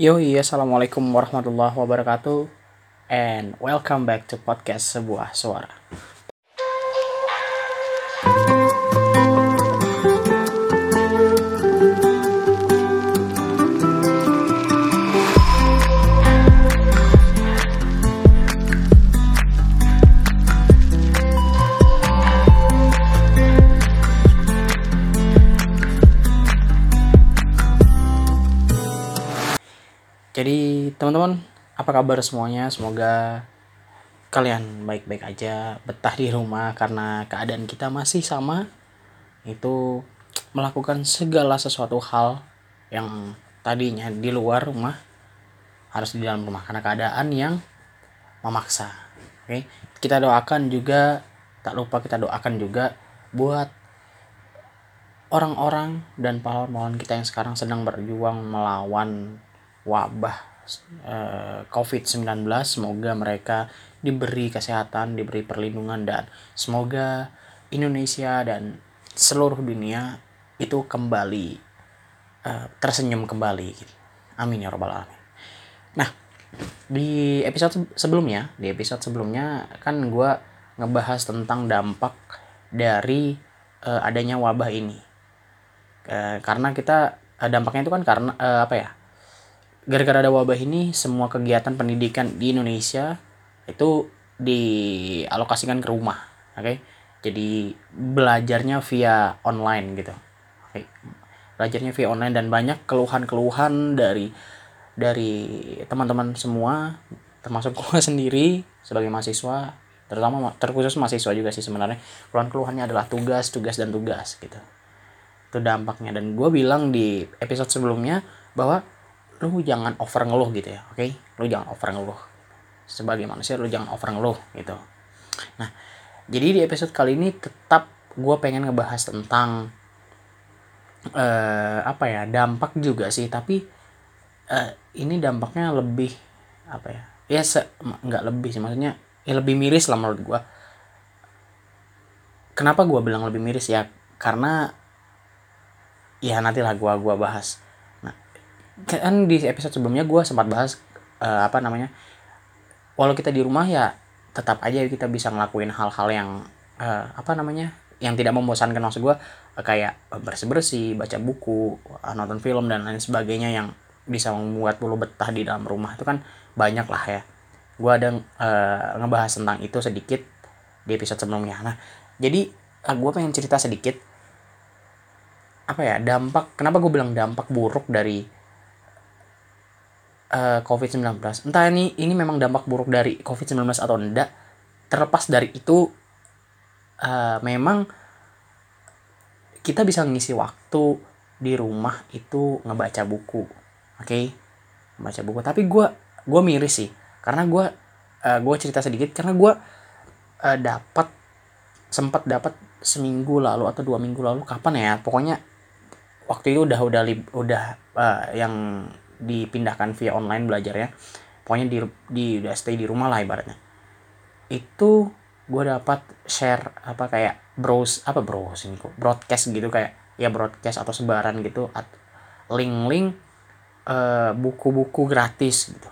Yo, assalamualaikum warahmatullahi wabarakatuh, and welcome back to podcast sebuah suara. Teman-teman, apa kabar semuanya? Semoga kalian baik-baik aja, betah di rumah karena keadaan kita masih sama, itu melakukan segala sesuatu hal yang tadinya di luar rumah harus di dalam rumah karena keadaan yang memaksa. Oke, kita doakan juga, tak lupa kita doakan juga buat orang-orang dan pahlawan-pahlawan kita yang sekarang sedang berjuang melawan wabah eh, COVID-19 semoga mereka diberi kesehatan, diberi perlindungan dan semoga Indonesia dan seluruh dunia itu kembali uh, tersenyum kembali. Amin ya robbal alamin. Nah, di episode sebelumnya, di episode sebelumnya kan gue ngebahas tentang dampak dari uh, adanya wabah ini. Karena kita dampaknya itu kan karena apa ya? Gara-gara ada wabah ini semua kegiatan pendidikan di Indonesia itu dialokasikan ke rumah oke okay? jadi belajarnya via online gitu oke okay? belajarnya via online dan banyak keluhan-keluhan dari dari teman-teman semua termasuk gue sendiri sebagai mahasiswa terutama terkhusus mahasiswa juga sih sebenarnya keluhan-keluhannya adalah tugas tugas dan tugas gitu itu dampaknya dan gue bilang di episode sebelumnya bahwa lu jangan over ngeluh gitu ya oke? Okay? lu jangan over ngeluh sebagai manusia lu jangan over ngeluh gitu. Nah jadi di episode kali ini tetap gue pengen ngebahas tentang uh, apa ya dampak juga sih. Tapi uh, ini dampaknya lebih apa ya ya se nggak lebih sih. Maksudnya ya lebih miris lah menurut gue kenapa gue bilang lebih miris ya? Karena ya nantilah gue gua bahas kan di episode sebelumnya gue sempat bahas uh, apa namanya walau kita di rumah ya tetap aja kita bisa ngelakuin hal-hal yang uh, apa namanya yang tidak membosankan maksud gue uh, kayak bersih bersih baca buku uh, nonton film dan lain sebagainya yang bisa membuat bulu betah di dalam rumah. Itu kan banyak lah ya. Gue ada uh, ngebahas tentang itu sedikit di episode sebelumnya. Nah jadi uh, gue pengen cerita sedikit. Apa ya dampak kenapa gue bilang dampak buruk dari uh, eh, COVID-19. Entah ini ini memang dampak buruk dari COVID-19 atau enggak. Terlepas dari itu uh, memang kita bisa ngisi waktu di rumah itu ngebaca buku. Oke? Okay? Baca buku. Tapi gue gue miris sih. Karena gue uh, gue cerita sedikit karena gue uh, dapat sempat dapat seminggu lalu atau dua minggu lalu kapan ya pokoknya waktu itu udah udah udah uh, yang dipindahkan via online belajarnya pokoknya di di udah stay di rumah lah ibaratnya. Itu gue dapat share apa kayak browse apa browsing kok? Broadcast gitu kayak ya broadcast atau sebaran gitu link-link uh, buku-buku gratis gitu.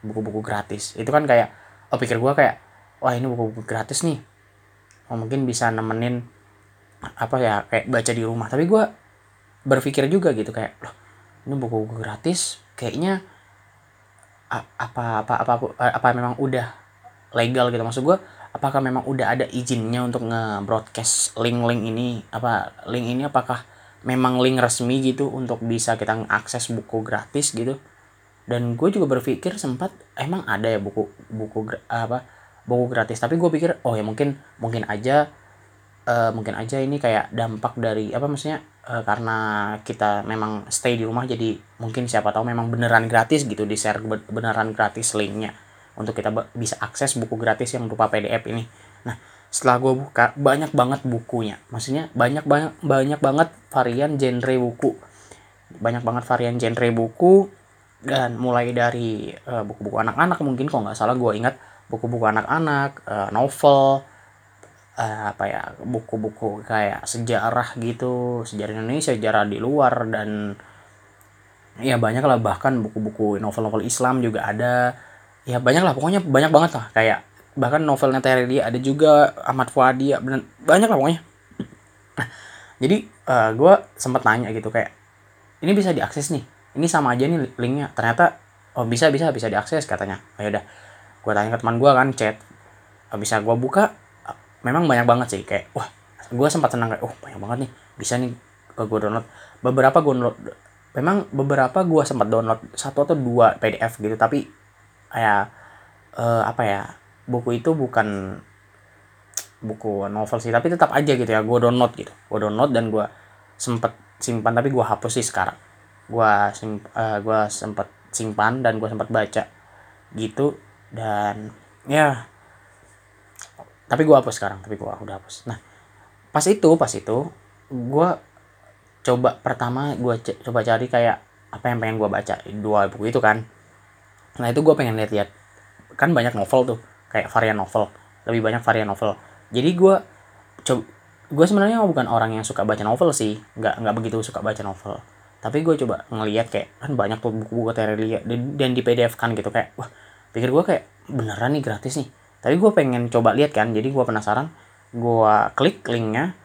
Buku-buku gratis. Itu kan kayak oh pikir gue kayak wah ini buku-buku gratis nih. Oh, mungkin bisa nemenin apa ya kayak baca di rumah. Tapi gue berpikir juga gitu kayak loh ini buku-buku gratis kayaknya apa apa apa apa, apa memang udah legal gitu. Maksud gue apakah memang udah ada izinnya untuk nge-broadcast link-link ini? Apa link ini apakah memang link resmi gitu untuk bisa kita akses buku gratis gitu? Dan gue juga berpikir sempat emang ada ya buku buku apa buku gratis. Tapi gue pikir oh ya mungkin mungkin aja uh, mungkin aja ini kayak dampak dari apa maksudnya uh, karena kita memang stay di rumah jadi mungkin siapa tahu memang beneran gratis gitu di share beneran gratis linknya untuk kita bisa akses buku gratis yang berupa PDF ini. Nah setelah gue buka banyak banget bukunya, maksudnya banyak banyak banyak banget varian genre buku, banyak banget varian genre buku dan mulai dari eh, buku-buku anak-anak mungkin kok nggak salah gue ingat buku-buku anak-anak, uh, novel, uh, apa ya buku-buku kayak sejarah gitu sejarah Indonesia sejarah di luar dan ya banyak lah bahkan buku-buku novel-novel Islam juga ada. Ya banyak lah pokoknya banyak banget lah kayak bahkan novelnya Terelia ada juga Ahmad Fuadi ya banyak lah pokoknya. Nah jadi uh, eh, gue sempat nanya gitu kayak ini bisa diakses nih? Ini sama aja nih linknya. Ternyata oh bisa bisa bisa diakses katanya. Oh, ya udah. Gue tanya ke teman gue kan chat oh, bisa gue buka memang banyak banget sih kayak wah gue sempat senang kayak oh banyak banget nih bisa nih gue download. Beberapa gue download memang beberapa gue sempat download satu atau dua PDF gitu tapi kayak uh, apa ya buku itu bukan buku novel sih tapi tetap aja gitu ya gue download gitu. Gue download dan gue sempet simpan tapi gue hapus sih sekarang. Gue sim uh, gue sempet simpan dan gue sempat baca gitu dan ya tapi gue hapus sekarang tapi gue udah hapus. Nah pas itu pas itu gue coba pertama gue coba cari kayak apa yang pengen gue baca dua buku itu kan. Nah itu gue pengen lihat-lihat kan banyak novel tuh kayak varian novel lebih banyak varian novel. Jadi gue coba gue sebenarnya bukan orang yang suka baca novel sih nggak nggak begitu suka baca novel. Tapi gue coba ngeliat kayak kan banyak tuh buku-buku Terelia dan di PDF kan gitu kayak wah pikir gue kayak beneran nih gratis nih tapi gue pengen coba lihat kan jadi gue penasaran. Gue klik linknya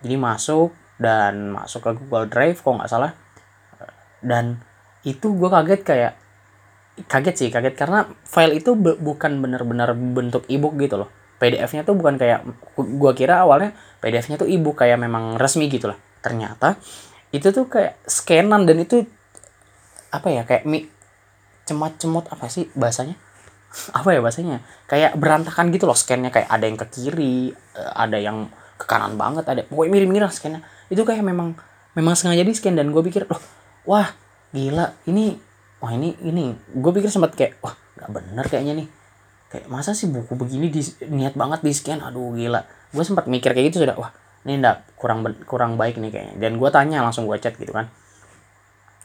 jadi masuk dan masuk ke Google Drive kok nggak salah. Dan itu gue kaget kayak kaget sih kaget. Karena file itu bukan benar-benar bentuk ebook gitu loh. PDF-nya tuh bukan kayak gue kira awalnya PDF-nya tuh ebook kayak memang resmi gitu lah. Ternyata itu tuh kayak scanan dan itu apa ya kayak mi cemat cemut apa sih bahasanya apa ya bahasanya? Kayak berantakan gitu loh scannya. Kayak ada yang ke kiri eh, ada yang ke kanan banget ada pokoknya mirip-mirip scannya. Itu kayak memang memang sengaja di scan dan gue pikir loh wah gila ini wah ini ini. Gue pikir sempat kayak wah nggak bener kayaknya nih. Kayak masa sih buku begini di, niat banget di scan aduh gila. Gue sempat mikir kayak gitu sudah wah ini ndak kurang kurang baik nih kayaknya. Dan gue tanya langsung gue chat gitu kan.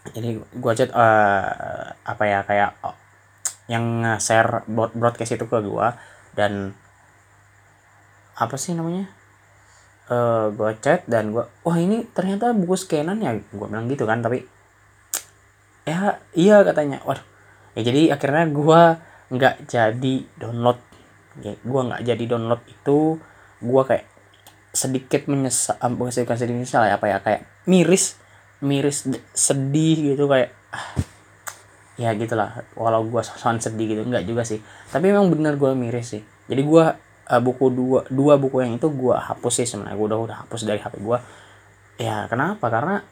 Jadi gue chat uh, apa ya kayak yang share broadcast itu ke gue dan apa sih namanya? Uh, eh, gue chat dan gue wah ini ternyata buku scanan ya? Gue bilang gitu kan tapi ya iya katanya. Waduh. Ya jadi akhirnya gue nggak jadi download. Ya, gue nggak jadi download itu gue kayak sedikit menyesal bukan sedikit menyesal ya apa ya kayak miris miris sedih gitu kayak ah, ya gitulah. Walau gue soal sedih gitu nggak juga sih. Tapi memang bener gue miris sih. Jadi gue uh, buku dua dua buku yang itu gue hapus sih sebenarnya. Gue udah udah hapus dari hp gue ya kenapa? Karena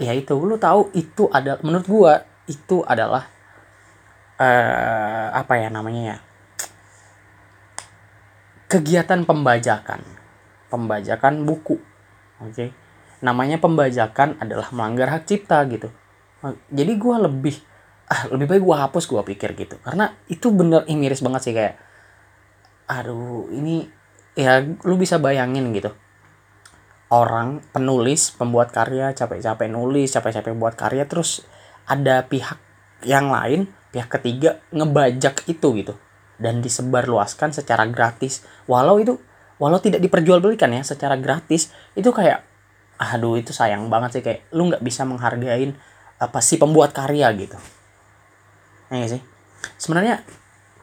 ya itu lu tahu itu ada menurut gue itu adalah uh, apa ya namanya ya? Kegiatan pembajakan. Pembajakan buku. Oke? Okay? namanya pembajakan adalah melanggar hak cipta gitu jadi gue lebih ah lebih baik gue hapus gue pikir gitu. Karena itu bener ini miris banget sih kayak aduh ini ya lu bisa bayangin gitu. Orang penulis pembuat karya capek-capek nulis capek-capek buat karya terus ada pihak yang lain pihak ketiga ngebajak itu gitu. Dan disebar luaskan secara gratis. Walau itu walau tidak diperjualbelikan ya secara gratis itu kayak aduh itu sayang banget sih kayak lu nggak bisa menghargain apa sih pembuat karya gitu. Ya sih? Sebenarnya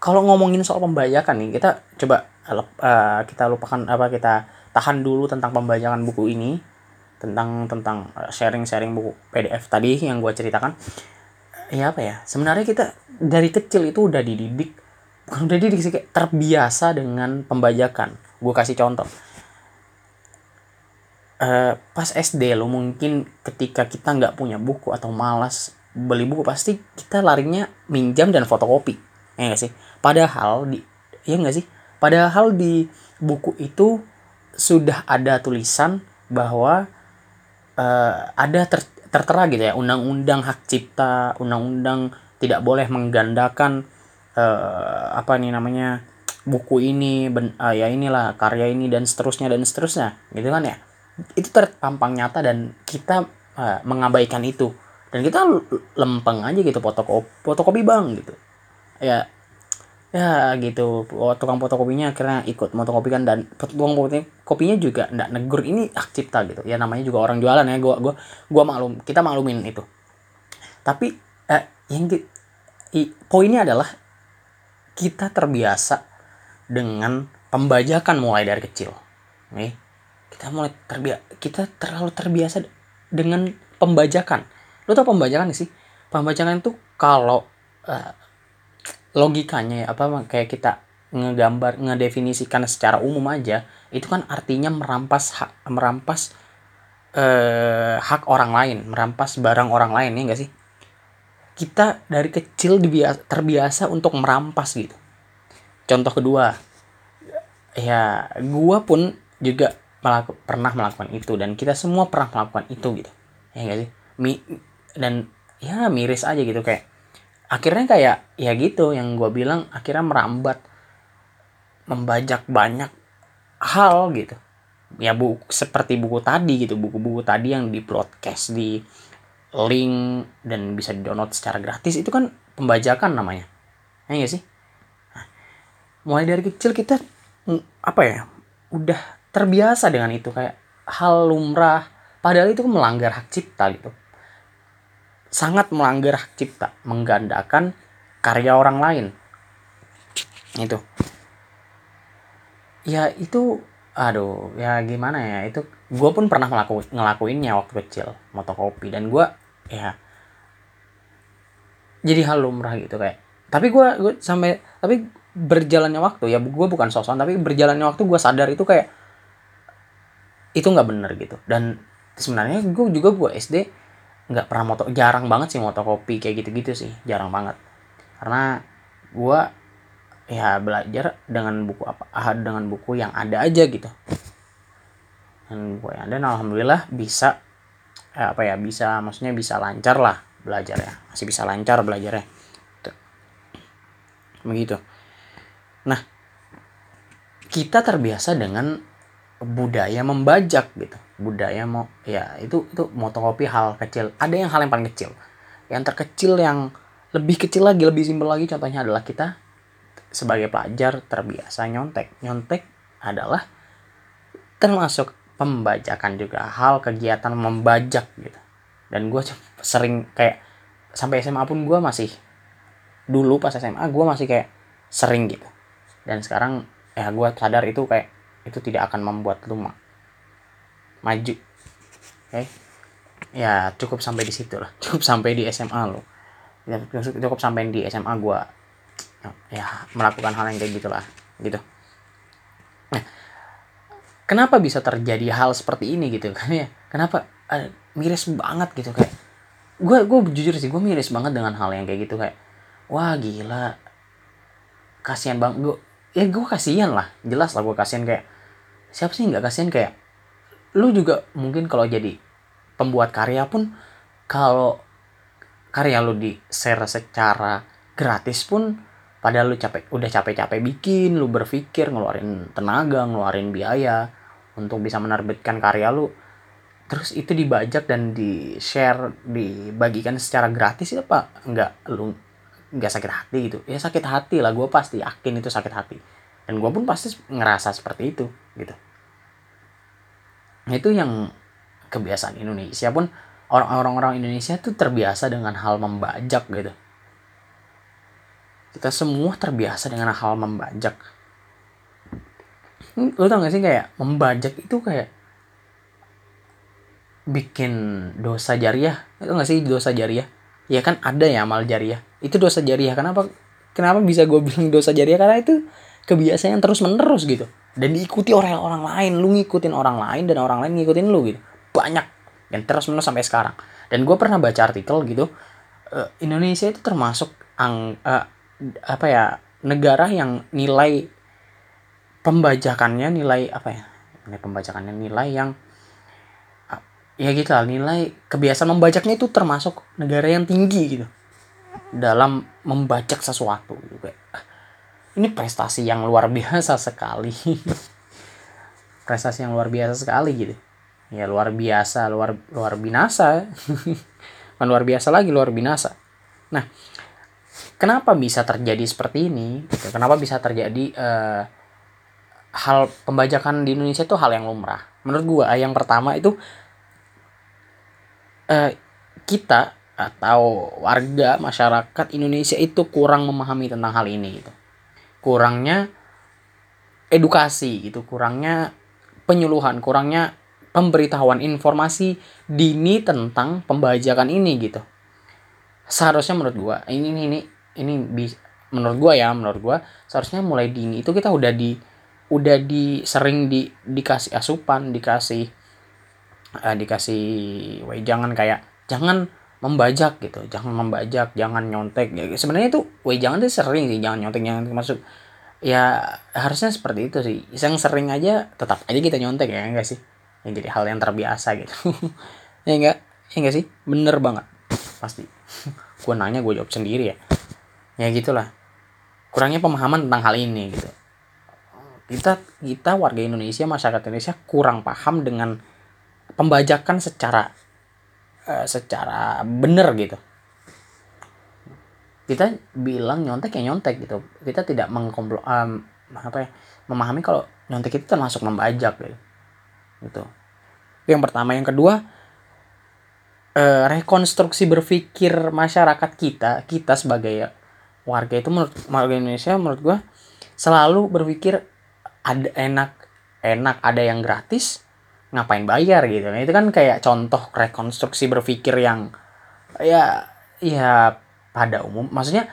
kalau ngomongin soal pembajakan nih kita coba uh, kita lupakan apa kita tahan dulu tentang pembajakan buku ini tentang tentang eh, sharing-sharing buku PDF tadi yang gue ceritakan. Ya apa ya? Sebenarnya kita dari kecil itu udah dididik udah dididik sih kayak terbiasa dengan pembajakan gue kasih contoh uh, pas SD lo mungkin ketika kita nggak punya buku atau malas beli buku pasti kita larinya minjam dan fotokopi. Ya gak sih? Padahal di ya nggak sih? Padahal di buku itu sudah ada tulisan bahwa uh, ada ter, tertera gitu ya undang-undang hak cipta undang-undang tidak boleh menggandakan uh, apa nih namanya buku ini ben, uh, ya inilah karya ini dan seterusnya dan seterusnya gitu kan ya itu terpampang nyata dan kita uh, mengabaikan itu. Dan kita lempeng aja gitu fotokopi fotokopi bang gitu. Ya ya gitu. Oh, tukang fotokopinya akhirnya ikut fotokopi kan dan tukang kopinya juga ndak negur. Ini hak cipta gitu. Ya namanya juga orang jualan ya. Gua gua gua maklum kita maklumin itu. Tapi eh, yang di, i, poinnya adalah kita terbiasa dengan pembajakan mulai dari kecil. Nih kita mulai terbiasa kita terlalu terbiasa dengan pembajakan. Lo tau pembajakan sih? Pembajakan itu kalau uh, logikanya ya apa kayak kita ngegambar ngedefinisikan secara umum aja itu kan artinya merampas hak merampas eh, hak orang lain merampas barang orang lain ya enggak sih? Kita dari kecil dibiasa, terbiasa untuk merampas gitu. Contoh kedua ya gua pun juga melaku, pernah melakukan itu dan kita semua pernah melakukan itu gitu. Ya enggak sih? Mi, dan ya miris aja gitu kayak akhirnya kayak ya gitu yang gue bilang akhirnya merambat membajak banyak hal gitu. Ya bu seperti buku tadi gitu buku-buku tadi yang di broadcast di link dan bisa di download secara gratis itu kan pembajakan namanya. Ya gak sih? Nah, mulai dari kecil kita apa ya udah terbiasa dengan itu kayak hal lumrah padahal itu melanggar hak cipta gitu sangat melanggar hak cipta, menggandakan karya orang lain. Itu. Ya itu aduh ya gimana ya itu gue pun pernah ngelaku, ngelakuinnya waktu kecil motokopi dan gue ya jadi hal lumrah gitu kayak tapi gue gue sampai tapi berjalannya waktu ya gue bukan sosok tapi berjalannya waktu gue sadar itu kayak itu nggak bener gitu. Dan sebenarnya gue juga gue SD nggak pernah moto jarang banget sih motokopi kayak gitu-gitu sih. Jarang banget. Karena gue ya belajar dengan buku apa ah, dengan buku yang ada aja gitu. Dan gue yang dan alhamdulillah bisa eh, apa ya bisa maksudnya bisa lancar lah belajar ya masih bisa lancar belajarnya. Tuh. begitu. Nah kita terbiasa dengan budaya membajak gitu. Budaya mau ya itu itu motokopi hal kecil. Ada yang hal yang paling kecil. Yang terkecil yang lebih kecil lagi lebih simpel lagi contohnya adalah kita sebagai pelajar terbiasa nyontek. Nyontek adalah termasuk pembajakan juga hal kegiatan membajak gitu. Dan gue sering kayak sampai SMA pun gue masih dulu pas SMA gue masih kayak sering gitu. Dan sekarang ya gue sadar itu kayak itu tidak akan membuat lu ma maju. Oke okay? ya cukup sampai di situ lah. Cukup sampai di SMA lo ya, cukup sampai di SMA gue ya melakukan hal yang kayak gitulah gitu. Nah kenapa bisa terjadi hal seperti ini gitu? Kan ya kenapa uh, miris banget gitu kayak. Gue gue jujur sih gue miris banget dengan hal yang kayak gitu kayak wah gila. Kasihan bang gue ya gue kasihan lah. Jelas lah gue kasihan kayak siapa sih nggak kasihan? Kayak lu juga mungkin kalau jadi pembuat karya pun kalau karya lu di share secara gratis pun padahal lu capek udah capek-capek bikin lu berpikir ngeluarin tenaga ngeluarin biaya untuk bisa menerbitkan karya lu terus itu dibajak dan di share dibagikan secara gratis ya apa? Nggak lu nggak sakit hati gitu. Ya sakit hati lah gue pasti yakin itu sakit hati. Dan gue pun pasti ngerasa seperti itu gitu. Itu yang kebiasaan Indonesia pun orang-orang Indonesia tuh terbiasa dengan hal membajak gitu. Kita semua terbiasa dengan hal membajak. Lu tau gak sih kayak membajak itu kayak bikin dosa jariah? Itu gak sih dosa jariah? Ya kan ada ya amal jariah itu dosa jariah. Kenapa kenapa bisa gue bilang dosa jariah? Karena itu kebiasaan yang terus menerus gitu. Dan diikuti oleh orang lain. Lu ngikutin orang lain dan orang lain ngikutin lu gitu. Banyak. Yang terus menerus sampai sekarang. Dan gue pernah baca artikel gitu uh, Indonesia itu termasuk ang uh, apa ya negara yang nilai pembajakannya nilai apa ya nilai pembajakannya nilai yang ya gitu lah nilai kebiasaan membajaknya itu termasuk negara yang tinggi gitu dalam membajak sesuatu kayak ini prestasi yang luar biasa sekali. Prestasi yang luar biasa sekali gitu. Ya luar biasa luar luar binasa. Kan luar biasa lagi luar binasa. Nah kenapa bisa terjadi seperti ini? Gitu. kenapa bisa terjadi uh, hal pembajakan di Indonesia itu hal yang lumrah? Menurut gua yang pertama itu uh, kita atau warga masyarakat Indonesia itu kurang memahami tentang hal ini gitu. Kurangnya edukasi gitu, kurangnya penyuluhan, kurangnya pemberitahuan informasi dini tentang pembajakan ini gitu. Seharusnya menurut gua ini ini ini ini menurut gua ya, menurut gua seharusnya mulai dini itu kita udah di udah di sering di dikasih asupan, dikasih uh, dikasih jangan kayak jangan membajak gitu. Jangan membajak jangan nyontek. Ya, sebenarnya itu weh jangan tuh sering sih jangan nyontek jangan masuk ya harusnya seperti itu sih. Yang sering aja tetap aja kita nyontek ya enggak sih? Yang jadi hal yang terbiasa gitu. Ya enggak? Ya enggak sih? Bener banget. Pasti. Gue nanya gue jawab sendiri ya. Ya gitulah. Kurangnya pemahaman tentang hal ini gitu. Kita kita warga Indonesia masyarakat Indonesia kurang paham dengan pembajakan secara uh, secara bener gitu. Kita bilang nyontek ya nyontek gitu. Kita tidak mengkomplo um, apa ya memahami kalau nyontek itu termasuk membajak gitu. Gitu. Yang pertama yang kedua uh, rekonstruksi berpikir masyarakat kita kita sebagai warga itu menurut warga Indonesia menurut gua selalu berpikir ada enak enak ada yang gratis ngapain bayar gitu. Nah itu kan kayak contoh rekonstruksi berpikir yang ya ya pada umum. Maksudnya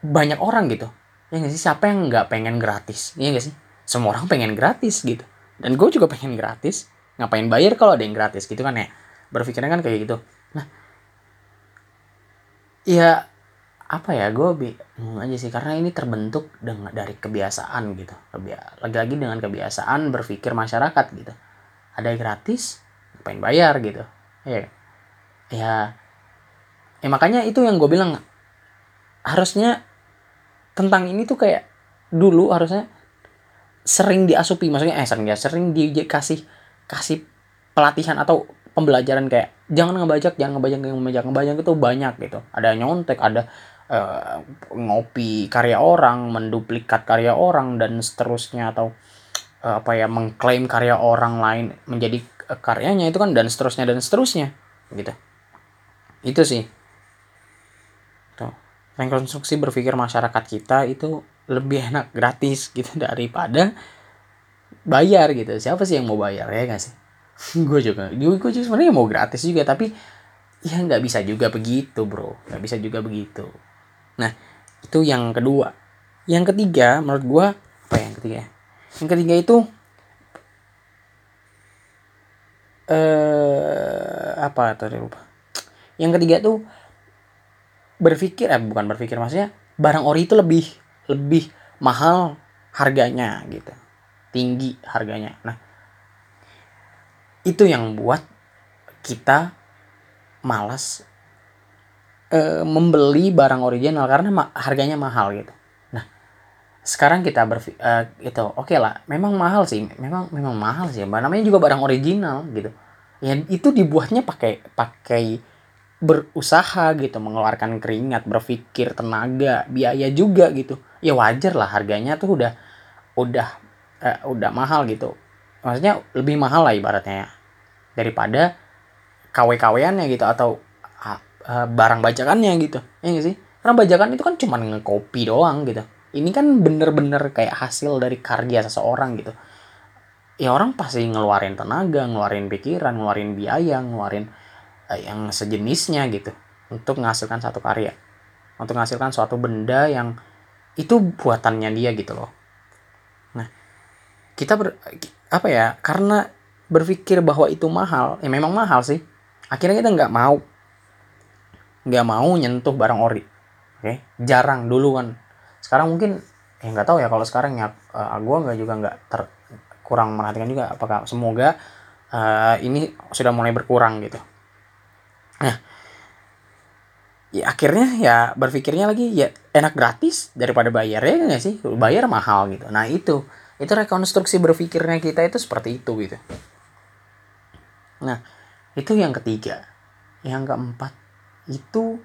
banyak orang gitu. Ya gak sih? Siapa yang nggak pengen gratis? Ya gak sih? Semua orang pengen gratis gitu. Dan gue juga pengen gratis. Ngapain bayar kalau ada yang gratis gitu kan ya? Berpikirnya kan kayak gitu. Nah ya apa ya? Gue bingung aja sih. Karena ini terbentuk dengan dari kebiasaan gitu. Lagi-lagi dengan kebiasaan berpikir masyarakat gitu ada gratis ngapain bayar gitu. Ya ya ya makanya itu yang gue bilang harusnya tentang ini tuh kayak dulu harusnya sering diasupi maksudnya eh sering ya sering dikasih kasih pelatihan atau pembelajaran kayak jangan ngebajak jangan ngebajak jangan ngebajak ngebajak itu banyak gitu. Ada nyontek ada uh, ngopi karya orang menduplikat karya orang dan seterusnya atau apa ya mengklaim karya orang lain menjadi uh, karyanya itu kan dan seterusnya dan seterusnya gitu. Itu sih. Tuh rekonstruksi berpikir masyarakat kita itu lebih enak gratis gitu daripada bayar gitu. Siapa sih yang mau bayar ya gak sih? Gue juga gue juga sebenarnya mau gratis juga tapi ya nggak bisa juga begitu bro. Nggak bisa juga begitu. Nah itu yang kedua. Yang ketiga menurut gue apa yang ketiga ya? Yang ketiga itu eh apa tadi lupa. Yang ketiga tuh berpikir eh bukan berpikir maksudnya barang ori itu lebih lebih mahal harganya gitu. Tinggi harganya. Nah itu yang buat kita malas e, membeli barang original karena ma harganya mahal gitu sekarang kita berfi uh, itu oke okay lah memang mahal sih memang memang mahal sih namanya juga barang original gitu. Ya itu dibuatnya pakai pakai berusaha gitu mengeluarkan keringat berpikir tenaga biaya juga gitu. Ya wajar lah harganya tuh udah udah uh, udah mahal gitu. Maksudnya lebih mahal lah ibaratnya ya daripada KW-KW-annya gitu atau uh, barang bajakannya gitu. Ya gak sih? Karena bajakan itu kan cuma ngekopi doang gitu ini kan bener-bener kayak hasil dari karya seseorang gitu. Ya orang pasti ngeluarin tenaga ngeluarin pikiran ngeluarin biaya ngeluarin eh, yang sejenisnya gitu untuk menghasilkan satu karya. Untuk menghasilkan suatu benda yang itu buatannya dia gitu loh. Nah kita ber, apa ya karena berpikir bahwa itu mahal ya memang mahal sih. Akhirnya kita nggak mau. Nggak mau nyentuh barang ori oke? Jarang dulu kan sekarang mungkin ya nggak tahu ya kalau sekarang ya uh, gue nggak juga nggak ter kurang merhatikan juga apakah semoga uh, ini sudah mulai berkurang gitu. Nah ya akhirnya ya berpikirnya lagi ya enak gratis daripada bayar ya nggak sih? Bayar mahal gitu. Nah itu itu rekonstruksi berpikirnya kita itu seperti itu gitu. Nah itu yang ketiga. Yang keempat itu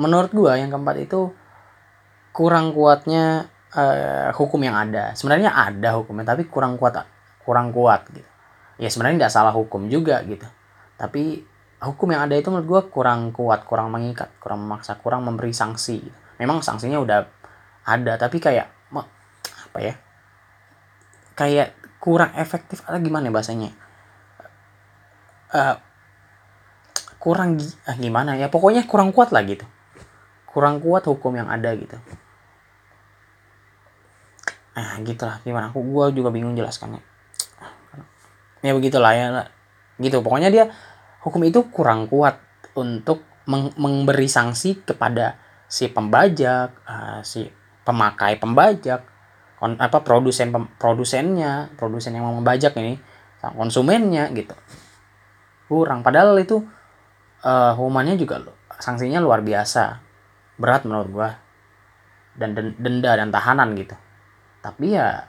menurut gua yang keempat itu kurang kuatnya uh, hukum yang ada. Sebenarnya ada hukumnya tapi kurang kuat kurang kuat gitu. Ya sebenarnya tidak salah hukum juga gitu. Tapi hukum yang ada itu menurut gue kurang kuat kurang mengikat kurang memaksa kurang memberi sanksi gitu. memang sanksinya udah ada tapi kayak apa ya kayak kurang efektif atau gimana ya bahasanya? Uh, kurang uh, gimana ya? Pokoknya kurang kuat lah gitu kurang kuat hukum yang ada gitu. Nah gitulah. Gimana? Aku gue juga bingung jelaskannya ya begitulah ya. Gitu. Pokoknya dia hukum itu kurang kuat untuk memberi sanksi kepada si pembajak uh, si pemakai pembajak apa produsen produsennya produsen yang mau membajak ini konsumennya gitu. Kurang. Padahal itu uh, hukumannya juga sanksinya luar biasa berat menurut gua. Dan denda dan tahanan gitu. Tapi ya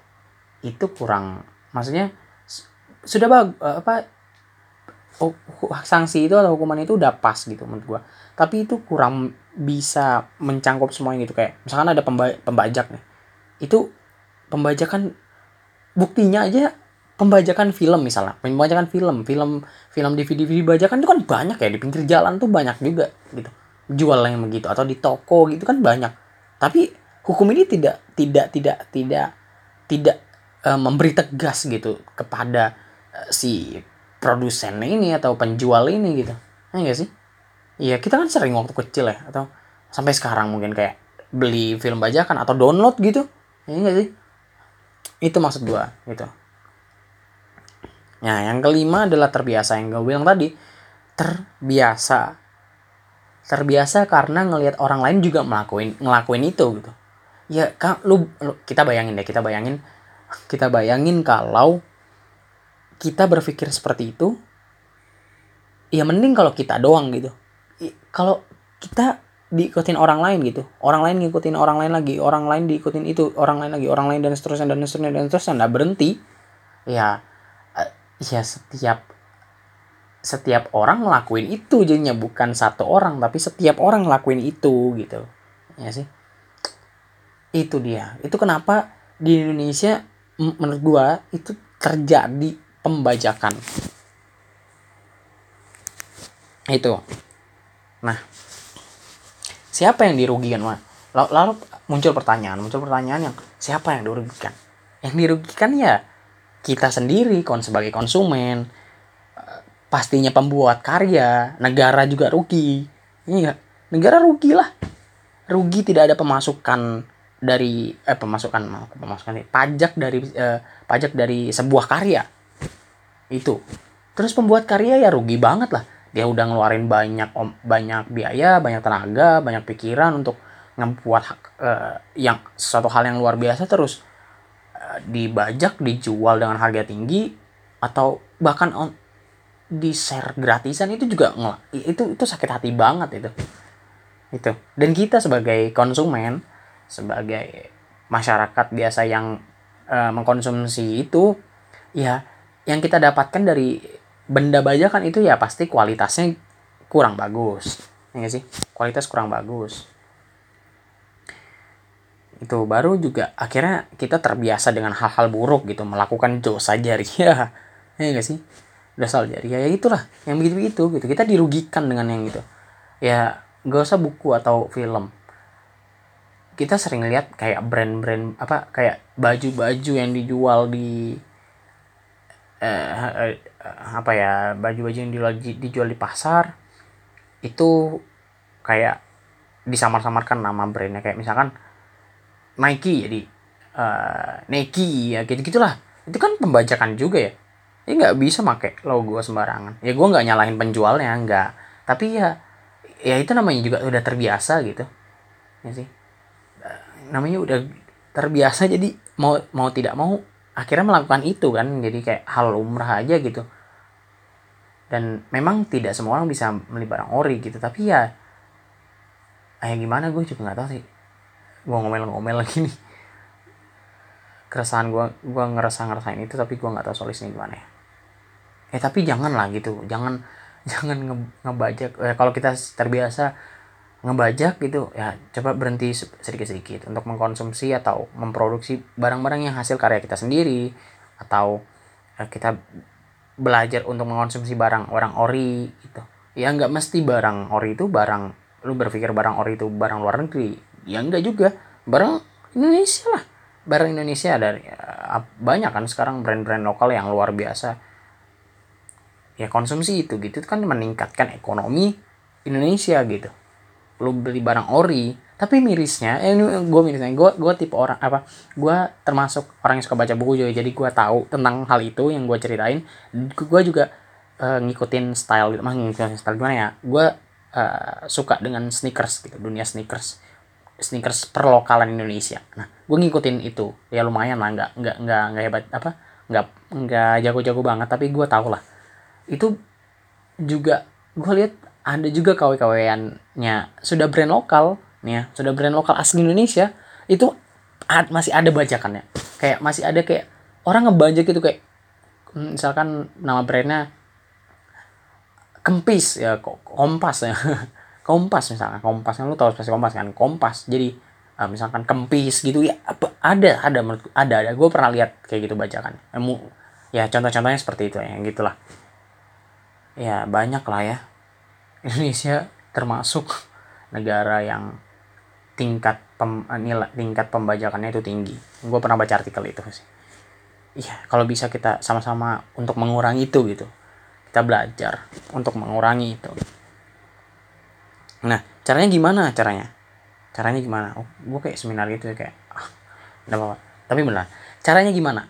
itu kurang maksudnya sudah bag, eh, apa oh, sanksi itu atau hukuman itu udah pas gitu menurut gua. Tapi itu kurang bisa mencangkup semuanya gitu. Kayak misalkan ada pemba pembajak nih. Itu pembajakan buktinya aja pembajakan film misalnya. Pembajakan film film film DVD DVD bajakan itu kan banyak ya di pinggir jalan tuh banyak juga gitu jual yang begitu atau di toko gitu kan banyak. Tapi hukum ini tidak tidak tidak tidak tidak uh, memberi tegas gitu kepada uh, si produsen ini atau penjual ini gitu. Ya enggak sih? Iya kita kan sering waktu kecil ya atau sampai sekarang mungkin kayak beli film bajakan atau download gitu. Ya enggak sih? Itu maksud gua gitu. Nah, yang kelima adalah terbiasa. Yang gue bilang tadi. Terbiasa. Terbiasa karena ngelihat orang lain juga melakuin ngelakuin itu gitu. Ya kan lu, lu kita bayangin deh kita bayangin kita bayangin kalau kita berpikir seperti itu ya mending kalau kita doang gitu. Kalau kita diikutin orang lain gitu. Orang lain ngikutin orang lain lagi orang lain diikutin itu orang lain lagi orang lain dan seterusnya dan seterusnya dan seterusnya nggak berhenti ya eh, ya setiap setiap orang ngelakuin itu jadinya bukan satu orang tapi setiap orang ngelakuin itu gitu. Ya sih. Itu dia. Itu kenapa di Indonesia menurut gua itu terjadi pembajakan. Itu. Nah siapa yang dirugikan mah lalu muncul pertanyaan muncul pertanyaan yang siapa yang dirugikan? Yang dirugikan ya kita sendiri kon sebagai konsumen pastinya pembuat karya negara juga rugi. Iya negara rugi lah. Rugi tidak ada pemasukan dari eh pemasukan pemasukan pajak dari eh, pajak dari sebuah karya. Itu. Terus pembuat karya ya rugi banget lah. Dia udah ngeluarin banyak om, banyak biaya banyak tenaga banyak pikiran untuk ngebuat eh, yang suatu hal yang luar biasa terus eh, dibajak dijual dengan harga tinggi atau bahkan on, di share gratisan itu juga itu itu sakit hati banget itu. Itu. Dan kita sebagai konsumen sebagai masyarakat biasa yang uh, mengkonsumsi itu ya yang kita dapatkan dari benda bajakan itu ya pasti kualitasnya kurang bagus. Ya sih? Kualitas kurang bagus. Itu. Baru juga akhirnya kita terbiasa dengan hal-hal buruk gitu melakukan dosa jariah. Ya gak sih dosa jariah ya itulah yang begitu begitu gitu. Kita dirugikan dengan yang itu ya gak usah buku atau film. Kita sering lihat kayak brand-brand apa kayak baju-baju yang dijual di eh, eh, apa ya baju-baju yang dijual, dijual di pasar itu kayak disamar-samarkan nama brandnya. Kayak misalkan Nike jadi uh, Nike ya gitu gitulah itu kan pembajakan juga ya ini nggak bisa pakai logo sembarangan. Ya gue nggak nyalahin penjualnya nggak. Tapi ya ya itu namanya juga udah terbiasa gitu. Ya sih. Namanya udah terbiasa jadi mau mau tidak mau akhirnya melakukan itu kan. Jadi kayak hal umrah aja gitu. Dan memang tidak semua orang bisa beli barang ori gitu. Tapi ya kayak gimana gue juga nggak tahu sih. Gue ngomel-ngomel lagi nih. Keresahan gue gue ngerasa ngerasain itu tapi gue nggak tahu solusinya gimana ya eh tapi jangan lah gitu. Jangan jangan nge ngebajak. Eh, kalau kita terbiasa ngebajak gitu ya coba berhenti sedikit-sedikit untuk mengkonsumsi atau memproduksi barang-barang yang hasil karya kita sendiri. Atau ya, kita belajar untuk mengkonsumsi barang orang ori gitu. Ya nggak mesti barang ori itu barang lu berpikir barang ori itu barang luar negeri. Ya enggak juga. Barang Indonesia lah. Barang Indonesia ada ya, banyak kan sekarang brand-brand lokal yang luar biasa ya konsumsi itu gitu kan meningkatkan ekonomi Indonesia gitu. Lu beli barang ori tapi mirisnya eh, ini gue mirisnya gue gue tipe orang apa gue termasuk orang yang suka baca buku juga jadi gue tahu tentang hal itu yang gue ceritain. Gue juga uh, ngikutin style gitu mah ngikutin style gimana ya gue uh, suka dengan sneakers gitu dunia sneakers sneakers perlokalan Indonesia. Nah gue ngikutin itu ya lumayan lah nggak nggak nggak nggak hebat apa nggak nggak jago-jago banget tapi gue tau lah itu juga gue lihat ada juga KW-KWannya sudah brand lokal nih ya sudah brand lokal asli Indonesia itu ad, masih ada bajakannya. Kayak masih ada kayak orang ngebajak itu kayak hmm, misalkan nama brandnya kempis ya kompas ya. Kompas misalkan kompas kan lu tahu pasti kompas kan? Kompas. Jadi uh, misalkan kempis gitu ya apa ada ada menurut ada ada. Gue pernah lihat kayak gitu bajakan ya contoh-contohnya seperti itu ya gitulah ya banyak lah ya Indonesia termasuk negara yang tingkat pem, nilai tingkat pembajakannya itu tinggi. Gue pernah baca artikel itu sih. Iya, kalau bisa kita sama-sama untuk mengurangi itu gitu. Kita belajar untuk mengurangi itu. Nah, caranya gimana caranya? Caranya gimana? Oh, gue kayak seminar gitu ya kayak ah, apa-apa. Tapi benar. Caranya gimana?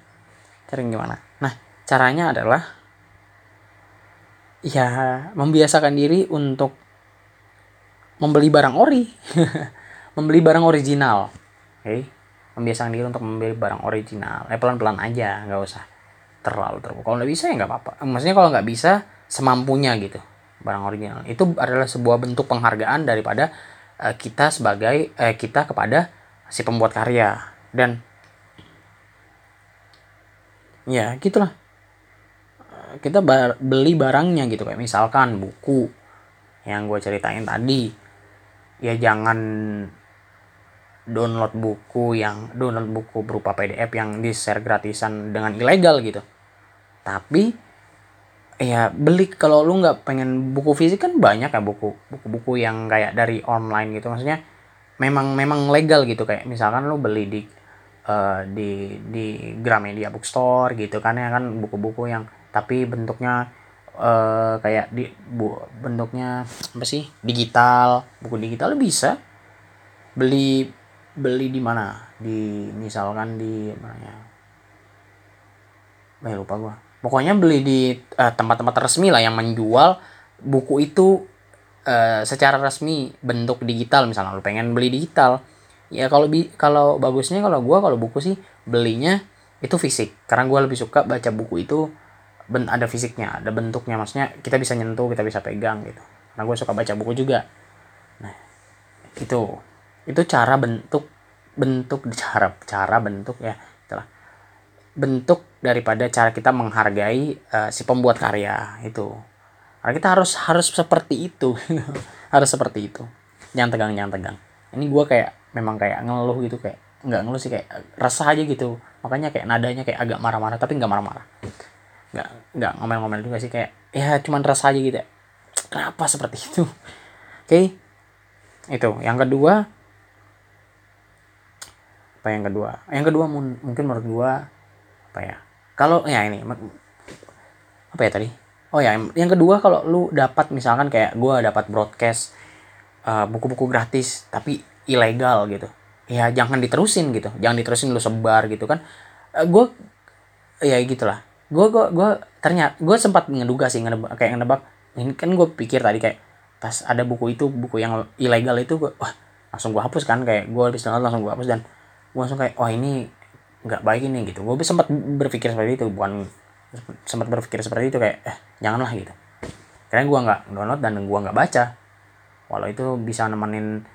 Caranya gimana? Nah, caranya adalah ya membiasakan diri untuk membeli barang ori. Membeli barang original. Oke? Okay? membiasakan diri untuk membeli barang original. Eh pelan pelan aja nggak usah terlalu terbuka. Kalau nggak bisa ya nggak apa apa maksudnya kalau nggak bisa semampunya gitu barang original. Itu adalah sebuah bentuk penghargaan daripada uh, kita sebagai uh, kita kepada si pembuat karya. Dan ya gitulah kita bar beli barangnya gitu. Kayak misalkan buku yang gue ceritain tadi. Ya jangan download buku yang download buku berupa PDF yang di share gratisan dengan ilegal gitu. Tapi ya beli kalau lu nggak pengen buku fisik kan banyak ya buku buku-buku yang kayak dari online gitu. Maksudnya memang memang legal gitu. Kayak misalkan lu beli di uh, di di Gramedia Bookstore gitu kan ya kan buku-buku yang tapi bentuknya uh, kayak di bu bentuknya apa sih? Digital. Buku digital bisa beli beli di mana? Di misalkan di mana ya eh, lupa gua. Pokoknya beli di tempat eh, tempat-tempat resmi lah yang menjual buku itu uh, secara resmi bentuk digital. Misalnya lu pengen beli digital. Ya kalau bi kalau bagusnya kalau gua kalau buku sih belinya itu fisik. Karena gua lebih suka baca buku itu ben ada fisiknya ada bentuknya. Maksudnya kita bisa nyentuh kita bisa pegang gitu. Nah gue suka baca buku juga. Nah itu. Itu cara bentuk bentuk cara cara bentuk ya itulah bentuk daripada cara kita menghargai uh, si pembuat karya itu. Karena kita harus harus seperti itu. Harus seperti itu. Jangan tegang jangan tegang. Ini gue kayak memang kayak ngeluh gitu kayak nggak ngeluh sih kayak resah aja gitu. Makanya kayak nadanya kayak agak marah-marah tapi nggak marah-marah nggak nggak ngomel-ngomel juga sih kayak ya cuman rasa aja gitu ya. kenapa seperti itu? Oke. Okay? itu yang kedua. Apa yang kedua? Yang kedua mungkin menurut gua apa ya? Kalau ya ini apa ya tadi? Oh ya yang kedua kalau lu dapat misalkan kayak gua dapat broadcast uh, buku-buku gratis tapi ilegal gitu. Ya jangan diterusin gitu. Jangan diterusin lu sebar gitu kan. Uh, gua ya gitulah gue gue gue ternyata gue sempat ngeduga sih ngedebak, kayak ngedebak ini kan gue pikir tadi kayak pas ada buku itu buku yang ilegal itu gue wah langsung gue hapus kan kayak gue habis langsung gue hapus dan gue langsung kayak wah ini nggak baik ini gitu. Gue sempat berpikir seperti itu bukan sempat berpikir seperti itu kayak eh janganlah gitu. Karena gue nggak download dan gue nggak baca. Walau itu bisa nemenin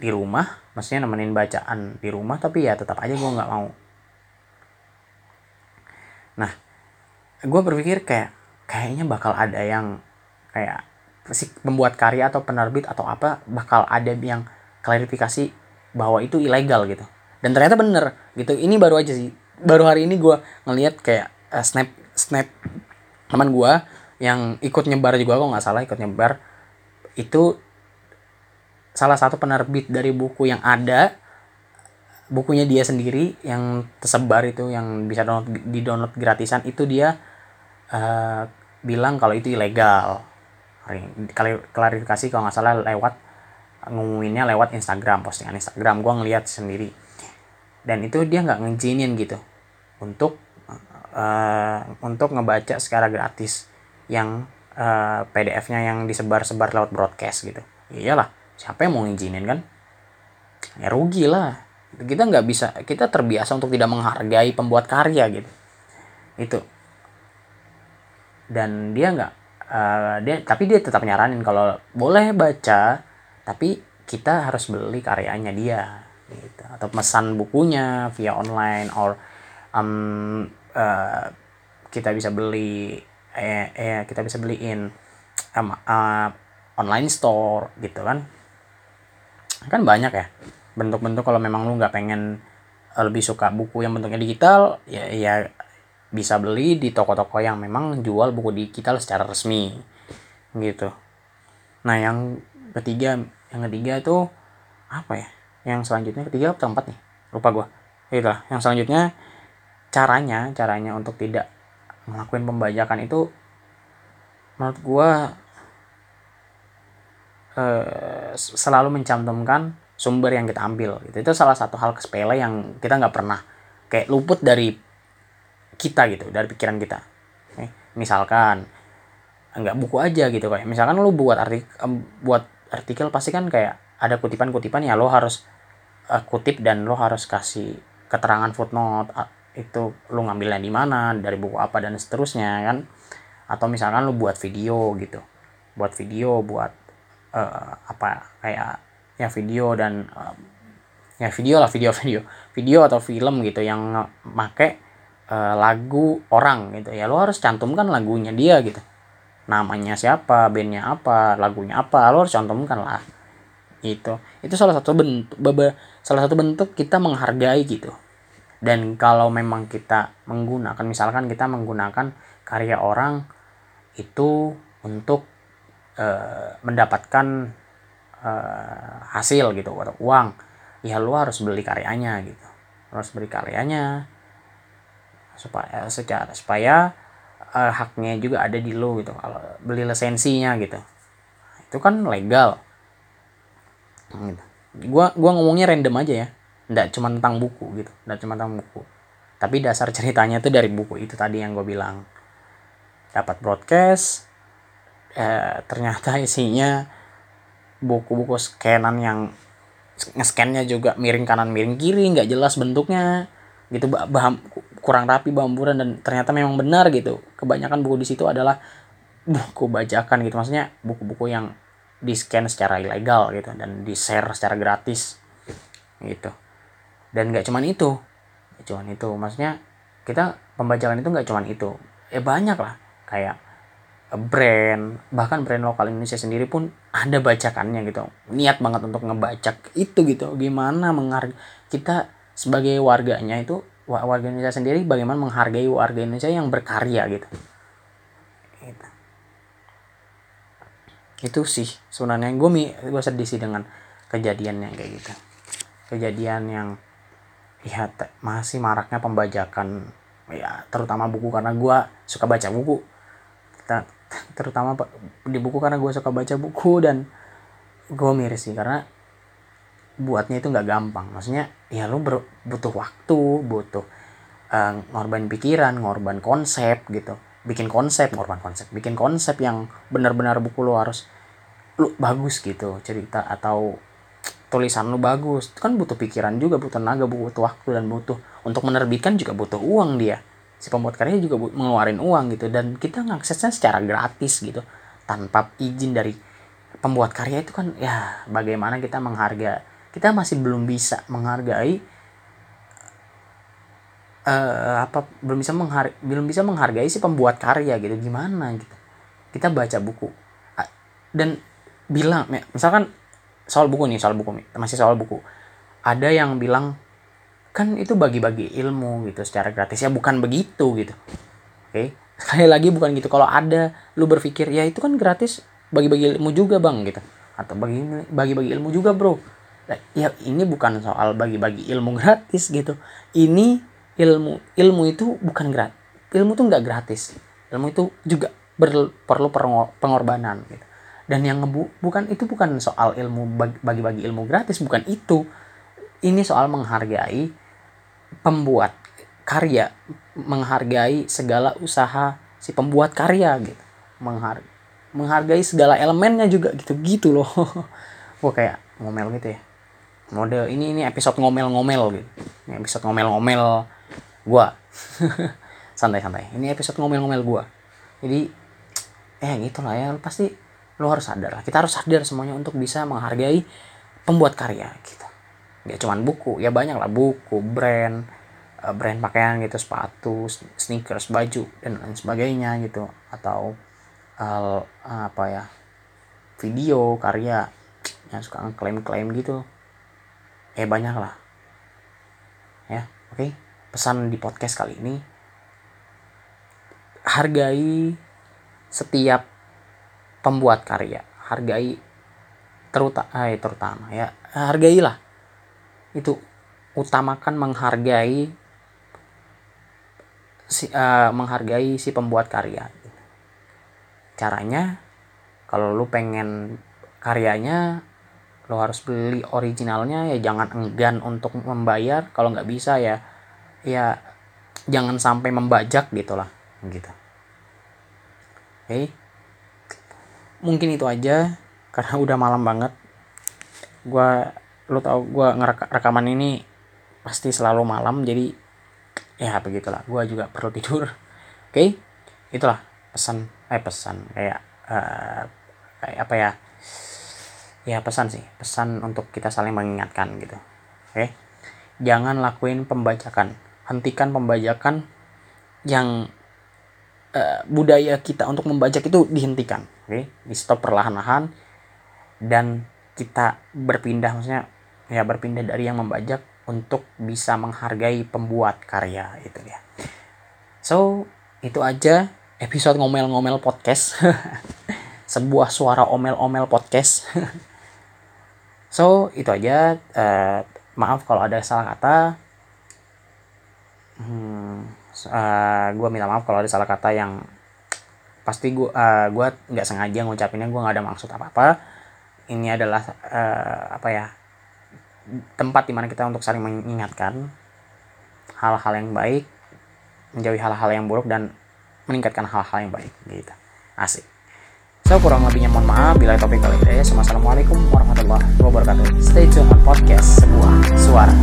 di rumah maksudnya nemenin bacaan di rumah tapi ya tetap aja gue nggak mau. Nah gue berpikir kayak kayaknya bakal ada yang kayak si pembuat karya atau penerbit atau apa bakal ada yang klarifikasi bahwa itu ilegal gitu. Dan ternyata bener gitu. Ini baru aja sih. Baru hari ini gue ngeliat kayak uh, snap snap teman gue yang ikut nyebar juga kok nggak salah ikut nyebar itu salah satu penerbit dari buku yang ada bukunya dia sendiri yang tersebar itu yang bisa download di download gratisan itu dia uh, bilang kalau itu ilegal. Klarifikasi kalau nggak salah lewat ngumuminnya lewat Instagram postingan Instagram. Gue ngeliat sendiri. Dan itu dia nggak ngizinin gitu untuk uh, untuk ngebaca secara gratis yang uh, PDF-nya yang disebar-sebar lewat broadcast gitu. Iyalah siapa yang mau ngizinin kan? Ya rugi lah. Kita nggak bisa kita terbiasa untuk tidak menghargai pembuat karya gitu. Itu dan dia nggak uh, dia tapi dia tetap nyaranin kalau boleh baca tapi kita harus beli karyanya dia gitu. Atau pesan bukunya via online or um, uh, kita bisa beli eh, eh kita bisa beliin um, uh, online store gitu kan. Kan banyak ya bentuk-bentuk kalau memang lu nggak pengen lebih suka buku yang bentuknya digital ya ya bisa beli di toko-toko yang memang jual buku digital secara resmi gitu. Nah yang ketiga yang ketiga itu apa ya? Yang selanjutnya ketiga atau empat nih? Lupa gue itulah yang selanjutnya caranya caranya untuk tidak melakukan pembajakan itu menurut gue eh, selalu mencantumkan sumber yang kita ambil gitu. Itu salah satu hal sepele yang kita nggak pernah kayak luput dari kita gitu dari pikiran kita. Eh, misalkan nggak buku aja gitu kayak misalkan lu buat artikel buat artikel pasti kan kayak ada kutipan-kutipan ya lo harus uh, kutip dan lo harus kasih keterangan footnote itu lo ngambilnya di mana dari buku apa dan seterusnya kan? Atau misalkan lo buat video gitu buat video buat uh, apa kayak ya video dan uh, ya video lah video video video atau film gitu yang make uh, lagu orang gitu. Ya lo harus cantumkan lagunya dia gitu. Namanya siapa bandnya apa lagunya apa lo harus cantumkan lah. Itu itu salah satu bentuk salah satu bentuk kita menghargai gitu. Dan kalau memang kita menggunakan misalkan kita menggunakan karya orang itu untuk uh, mendapatkan uh, hasil gitu atau uang ya lo harus beli karyanya gitu. Harus beli karyanya supaya secara supaya uh, haknya juga ada di lo gitu. Kalau beli lisensinya gitu. Itu kan legal. Gitu. gua gua ngomongnya random aja ya. Ndak cuma tentang buku gitu. Ndak cuma tentang buku. Tapi dasar ceritanya tuh dari buku. Itu tadi yang gue bilang. Dapat broadcast eh, ternyata isinya buku-buku scanan yang nge-scannya juga miring kanan miring kiri nggak jelas bentuknya. Gitu bahan kurang rapi bamburan dan ternyata memang benar gitu. Kebanyakan buku di situ adalah buku bajakan gitu. Maksudnya buku-buku yang di scan secara ilegal gitu dan di share secara gratis gitu. Dan nggak cuman itu gak cuman itu. Maksudnya kita pembajakan itu nggak cuman itu. Ya banyak lah. Kayak brand bahkan brand lokal Indonesia sendiri pun ada bacakannya gitu. Niat banget untuk ngebacak itu gitu. Gimana menghargai kita sebagai warganya itu warga Indonesia sendiri bagaimana menghargai warga Indonesia yang berkarya gitu. gitu. Itu sih sebenarnya gue gue sedih sih dengan kejadian yang kayak gitu. Kejadian yang ya masih maraknya pembajakan ya terutama buku karena gue suka baca buku terutama di buku karena gue suka baca buku dan gue miris sih karena buatnya itu nggak gampang. Maksudnya ya lu ber, butuh waktu butuh uh, ngorban pikiran ngorban konsep gitu. Bikin konsep ngorban konsep. Bikin konsep yang benar-benar buku lu harus lu bagus gitu cerita atau tulisan lu bagus. Itu kan butuh pikiran juga butuh tenaga butuh waktu dan butuh untuk menerbitkan juga butuh uang dia. Si pembuat karya juga mengeluarin uang gitu. Dan kita ngaksesnya secara gratis gitu tanpa izin dari pembuat karya itu kan ya bagaimana kita menghargai kita masih belum bisa menghargai uh, apa belum bisa menghar belum bisa menghargai si pembuat karya gitu. Gimana gitu? Kita baca buku. Dan bilang misalkan soal buku nih soal buku nih masih soal buku. Ada yang bilang kan itu bagi-bagi ilmu gitu secara gratis. Ya bukan begitu gitu. Oke? Okay? sekali lagi bukan gitu. Kalau ada lu berpikir ya itu kan gratis bagi-bagi ilmu juga bang gitu. Atau bagi bagi-bagi ilmu juga bro ya ini bukan soal bagi-bagi ilmu gratis gitu. Ini ilmu ilmu itu bukan gratis ilmu tuh nggak gratis. Ilmu itu juga ber, perlu pengorbanan gitu. Dan yang ngebu bukan itu bukan soal ilmu bagi-bagi ilmu gratis bukan itu. Ini soal menghargai pembuat karya menghargai segala usaha si pembuat karya gitu. Menghar menghargai segala elemennya juga gitu gitu loh. Gue kayak ngomel gitu ya mode ini ini episode ngomel-ngomel gitu. Ini episode ngomel-ngomel gue santai-santai. Ini episode ngomel-ngomel gue jadi eh gitu lah ya pasti lo harus sadar lah. Kita harus sadar semuanya untuk bisa menghargai pembuat karya gitu. Ya cuman buku ya banyak lah. Buku brand eh, brand pakaian gitu sepatu sneakers baju dan lain sebagainya gitu. Atau uh, apa ya video karya yang suka klaim-klaim gitu eh banyak lah ya oke. Okay? pesan di podcast kali ini. Hargai setiap pembuat karya. Hargai terutama eh, terutama ya. Hargailah. Itu utamakan menghargai si uh, menghargai si pembuat karya. Caranya kalau lu pengen karyanya lo harus beli originalnya ya jangan enggan untuk membayar kalau nggak bisa ya. Ya jangan sampai membajak gitulah gitu. Oke. Okay. mungkin itu aja karena udah malam banget. Gua lu tau gue ngerekaman ini pasti selalu malam jadi ya begitulah. Gue juga perlu tidur. Oke. Okay? itulah pesan eh pesan kayak uh, kayak apa ya ya pesan sih pesan untuk kita saling mengingatkan gitu oke jangan lakuin pembajakan hentikan pembajakan yang uh, budaya kita untuk membajak itu dihentikan oke di stop perlahan-lahan dan kita berpindah maksudnya ya berpindah dari yang membajak untuk bisa menghargai pembuat karya itu ya. So, itu aja episode ngomel-ngomel podcast. Sebuah suara omel-omel podcast. so, itu aja. Uh, maaf kalau ada salah kata. Hmm, uh, eh, gue minta maaf kalau ada salah kata yang pasti gue uh, gue nggak sengaja ngucapinnya gue nggak ada maksud apa apa ini adalah uh, apa ya tempat di mana kita untuk saling mengingatkan hal-hal yang baik menjauhi hal-hal yang buruk dan meningkatkan hal-hal yang baik gitu asik so kurang lebihnya mohon maaf bila topik kali ini assalamualaikum warahmatullahi wabarakatuh. Stay tune on podcast sebuah suara